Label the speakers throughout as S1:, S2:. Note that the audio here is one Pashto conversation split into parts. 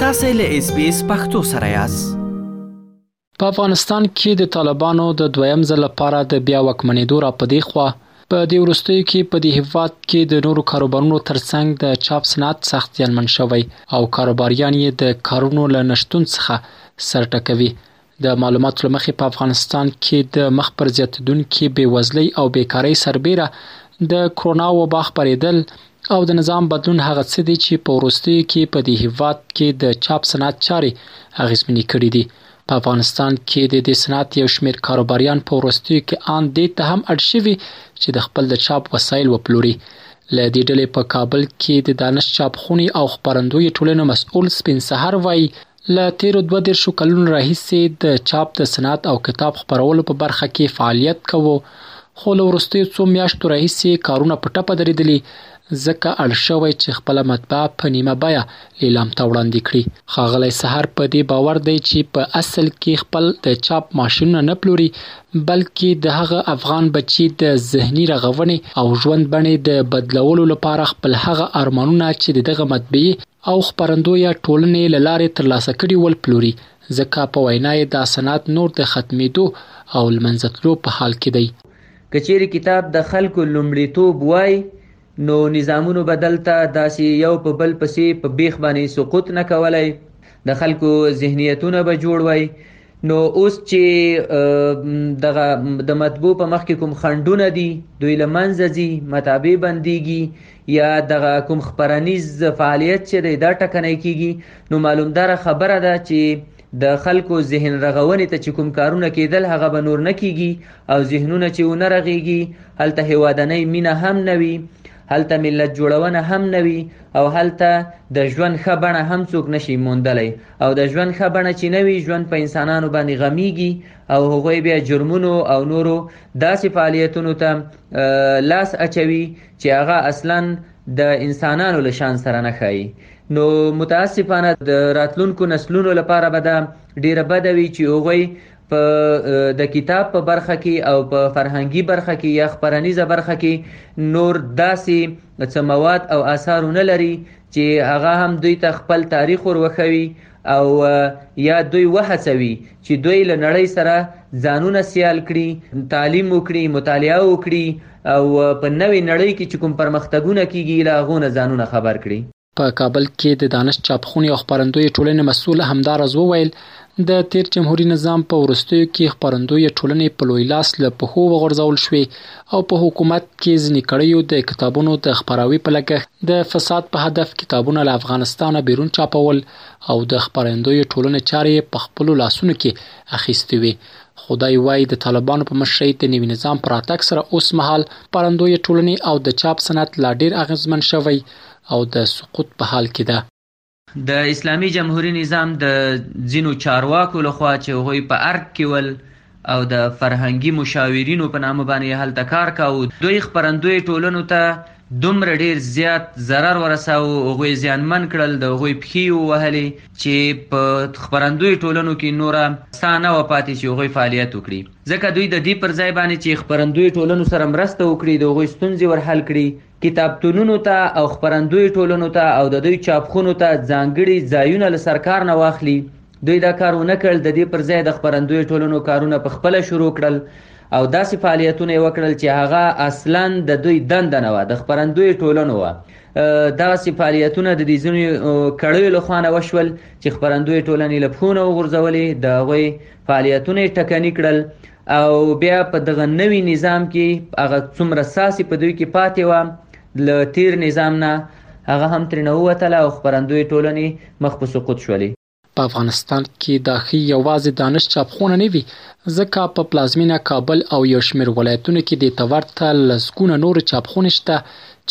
S1: تاسو له اس بي اس پختو سره یاست
S2: په افغانستان کې د طالبانو د دویم ځل لپاره د بیا واکمنېدو را په دې خوا په دې وروستیو کې په دې هیواد کې د نورو کاروبارونو ترڅنګ د چاپ صنعت سخت زیانمن شوی او کاروباریان یې د کارونو له نشتون څخه سرټکوي. د معلوماتو له مخې په افغانستان کې د مخ پر زیاتېدونکې بې وزلۍ او بې کارۍ سربېره د کرونا وبا خپرېدل او د نظام بدلون هغه څه دي چې په وروستیو کې په دې هېواد کې د چاپ صنعت چارې اغېزمنې کړې دي. په افغانستان کې د دې صنعت یو شمېر کاروباریان په وروستیو کې آن دې ته هم اړ شوي چې د خپل د چاپ وسایل وپلوري. له دې ډلې په کابل کې د دانش چاپ خونې او خپرندویې ټولنې مسؤل سپین سحر وایي، له تېرو دوه دېرشو کلونو راهیسې د چاپ د صنعت او کتاب خپرولو په برخه کې فعالیت کوو، خو له وروستیو څو میاشتو راهیسې یې کارونه په ټپه درېدلي، ځکه اړ شوی چې خپله مطبعه په نیمه بیه لیلام ته وړاندې کړي. ښاغلی سحر په دې باور دی چې په اصل کې خپل د چاپ ماشینونه نه پلوري، بلکې د هغه افغان بچي د ذهني رغونې او ژوند بڼې د بدلولو لپاره خپل هغه ارمانونه چې د دغه مطبعې او خپرندویه ټولنې له لارې ترلاسه کړي ول پلوري، ځکه په وینا یې دا صنعت نور د ختمېدو او له منځه تلو په حال کې دی.
S3: که چېرې کتاب د خلکو لومړیتوب وای، نو نظامونو به دلته داسې یو په بل پسې په بېخ باندې سقوط نه کولای، د خلکو ذهنیتونه به جوړ وای، نو اوس چې دغه د مطبوع په مخ کې کوم خنډونه دي، دوی له منځه ځي، مطابع بندېږي، یا دغه کوم خبرنیز فعالیت چې دی دا ټکنی کیږي نو معلومدار خبره ده چې د خلکو ذهن رغونې ته چې کوم کارونه کېدل هغه به نور نه کیږي او ذهنونه چې ونه رغیږي هلته هیوادنۍ مینه هم نه وي هلته ملت جوړونه هم نه وي او هلته د ژوند ښه بڼه هم څوک نشي موندلی او د ژوند ښه بڼه چې نه وي ژوند په انسانانو باندې غمیږي او هغوی بیا جرمونو او نورو داسې فعالیتونو ته لاس اچوي چې هغه اصلا د انسانانو له شان سره نه ښایي نو متاسفانه د راتلونکو نسلونو لپاره به دا ډیره بده وي چې هغوی په د کتاب په برخه کې او په فرهنګي برخه کې یا خبرنیزه برخه کې نور داسې څه مواد او آثار نه لري چې هغه هم دوی ته خپل تاریخ وروښوي او یا دوی وهڅوي چې دوی له نړۍ سره ځانونه سیال کړي تعلیم وکړي مطالعه وکړي او په نوې نړۍ کې چې کوم پرمختګونه کیږي له هغو نه ځانونه خبر کړي
S2: په کابل کې د دانش چاپخونې او خپرندوی ټولنې مسول همدارز وویل د تیر جمهوری نظام په ورستیو کې خپرندوی ټولنې په لوی لاس له پښو وغورځول شوې او په حکومت کې ځینې کړیو د کتابونو د خپراوي په لګښت د فساد په هدف کتابونه له افغانستانه بیرون چاپول او د خپرندویو ټولنې چارې یې په خپلو لاسونو کې اخیستې وې خو دی وایي د طالبانو په مشرۍ د نوي نظام په راتګ سره اوس مهال خپرندویې ټولنې او د چاپ صنعت لا ډیر اغیزمن شوی او د سقوط په حال کې ده.
S3: د اسلامي جمهوري نظام د ځینو چارواکو لخوا چې هغوی په ارګ کې ول او د فرهنګي مشاورینو په نامه باندې هلته کار کاوه دوی خپرندوی ټولنو ته دومره ډیر زیات ضرر ورساوه هغوی زیانمن کړل د هغوی پښې ووهلې چې په خپرندوی ټولنو کې نوره سا نه وه پاتې چې هغوی فعالیت وکړي ځکه دوی د دې پر ځای باندې چې خپرندوی ټولنو سره مرسته وکړي د هغوی ستونزې ورحل کړي کتابتونونو ته او خپرندوی ټولنو ته او د دوی چاپخونو ته ځانګړي ځایونه له سرکار نه واخلي دوی دا کار ونه کړل د دې پر ځای د خپرندوی ټولنو کارونه په خپل شروع کړل او داسې فعالیتونه یې وکړل چې هغه اصلا د دوی دنده نه وه د خپرندوی ټولنو وه داسې فعالیتونه د دې ځینو کړیو له خوانه وشول چې خپرندوی ټولنې له پښو نه وغورځولې د هغوی فعالیتونه یې ټکني کړل او بیا په دغه نوي نظام کې هغه څومره ساسي په دوی کې پاتې وه له تیر نظام نه هغه هم ترې نه ووتله او خپرندوی ټولنې مخ په سقوط شولې.
S2: په افغانستان کې دا ښي یوازې دانش چاپخونه نه وي، ځکه په پلازمینه کابل او یو شمیر ولایتونو کې دې ته ورته لسګونه نورې چاپخونې شته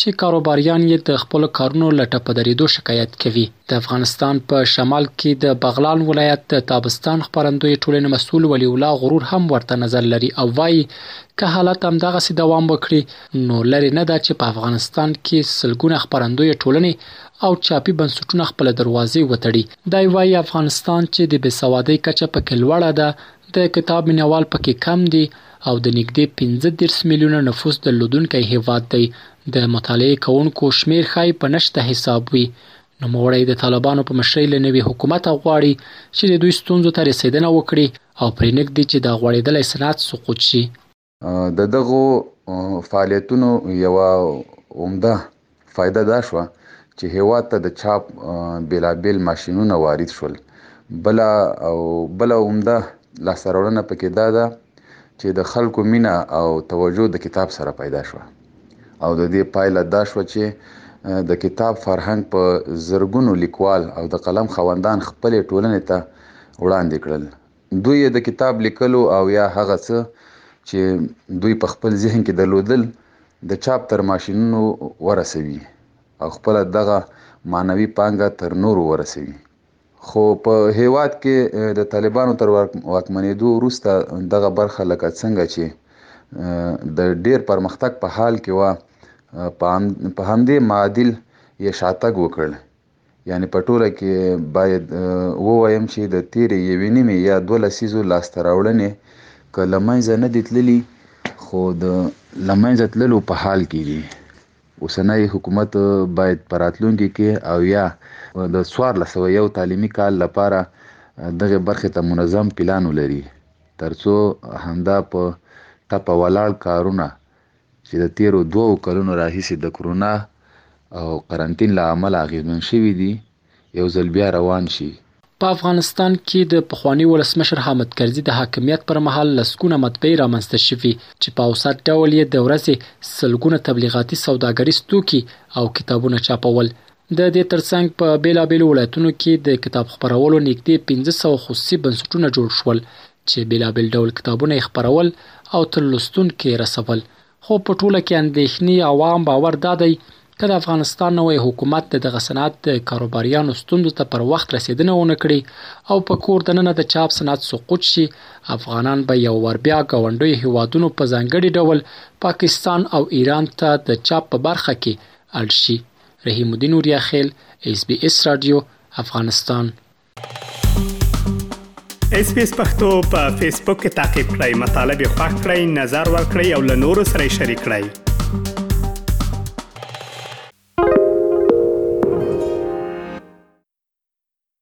S2: چې کاروباریان یې د خپلو کارونو له ټپه درېدو شکایت کوي. د افغانستان په شمال کې د بغلان ولایت د تابستان خپرندویې ټولنې مسؤل ولي الله غرور هم ورته نظر لري او وايي، که حالت همدغسې دوام وکړي، نو لرې نه ده چې په افغانستان کې سلګونه خپرندویې ټولنې او چاپي بنسټونه خپلې دروازې وتړي. دی وايي، افغانستان چې د بېسوادۍ کچه پکې لوړه ده، د کتاب مینهوال پکې کم دي، او د نږدې پنځه دېرش میلیونه نفوس درلودونکی هېواد دی، د مطالعې کوونکو شمېر ښايي په نشته حساب وي. نوموړی د طالبانو په مشرۍ له نوي حکومته غواړي چې د دوی ستونزو ته رسېدنه وکړي او پرېنږدي چې دا غوړېدلی صنعت سقوط شي.
S4: د دغو فعالیتونو یوه عمده فایده دا شوه چې هېواد ته د چاپ بېلابېل ماشینونه وارد شول، بله او بله عمده لاسته راوړنه په کې دا ده چې د خلکو مینه او توجه د کتاب سره پیدا شوه او د دې پایله دا شوه چې د کتاب فرهنګ په زرګونو لیکوال او د قلم خاوندان خپلې ټولنې ته وړاندې کړل دوی یې د کتاب لیکلو او یا هغه څه چې دوی په خپل ذهن کې درلودل د چاپ تر ماشینونو ورسوي او خپله دغه معنوي پانګه تر نورو ورسوي. خو په هېواد کې د طالبانو تر واکمنېدو وروسته دغه برخه لکه څنګه چې د ډېر پرمختګ په حال کې وه، په همدې معادل یې شاتګ وکړ. یعنې په ټوله کې باید ووایم چې د تېرې یوې نیمې یا دوه لسیزو لاسته راوړنې که له منځه نه دي تللي خو د له منځه تللو په حال کې دي اوسنی حکومت باید په راتلونکي کې او یا د څوارلس سوه یو تعلیمي کال لپاره دغه برخې ته منظم پلان ولري ترڅو همدا په ټپه ولاړ کارونه چې د تېرو دوو کلونو راهیسې د کرونا او قرنطین له امله اغېزمن شوي دي، یو ځل بیا روان شي.
S2: په افغانستان کې د پخواني ولسمشر حامد کرزي د حاکمیت پر مهال لسګونه مطبعې رامنځته شوي، چې په اوسط ډول یې د ورځې سلګونه تبلیغاتي سوداګریز توکي او کتابونه چاپول. د دې ترڅنګ په بېلابېلو ولایتونو کې د کتاب خپرولو نږدې پنځه سوه خصوصي بنسټونه جوړ شول، چې بېلابېل ډول کتابونه یې خپرول او تر لوستونکي یې رسول، خو په ټوله کې اندېښنې او عام باور دا دی، که د افغانستان نوی حکومت د دغه صنعت د کاروباریانو ستونزو ته پر وخت رسېدنه ونه کړي او په کور دننه د چاپ صنعت سقوط شي، افغانان به یو وار بیا ګاونډیو هېوادونو په ځانګړي ډول پاکستان او ایران ته د چاپ په برخه کې اړ شي. رحیم الدین اوریا خېل، ایس بي ایس راډیو، افغانستان.
S5: اس پی اس پختو په فیسبوک کې تا کې پلی مطلب یو فاک کړئ نظر ور کړئ او له نورو سره شریک کړئ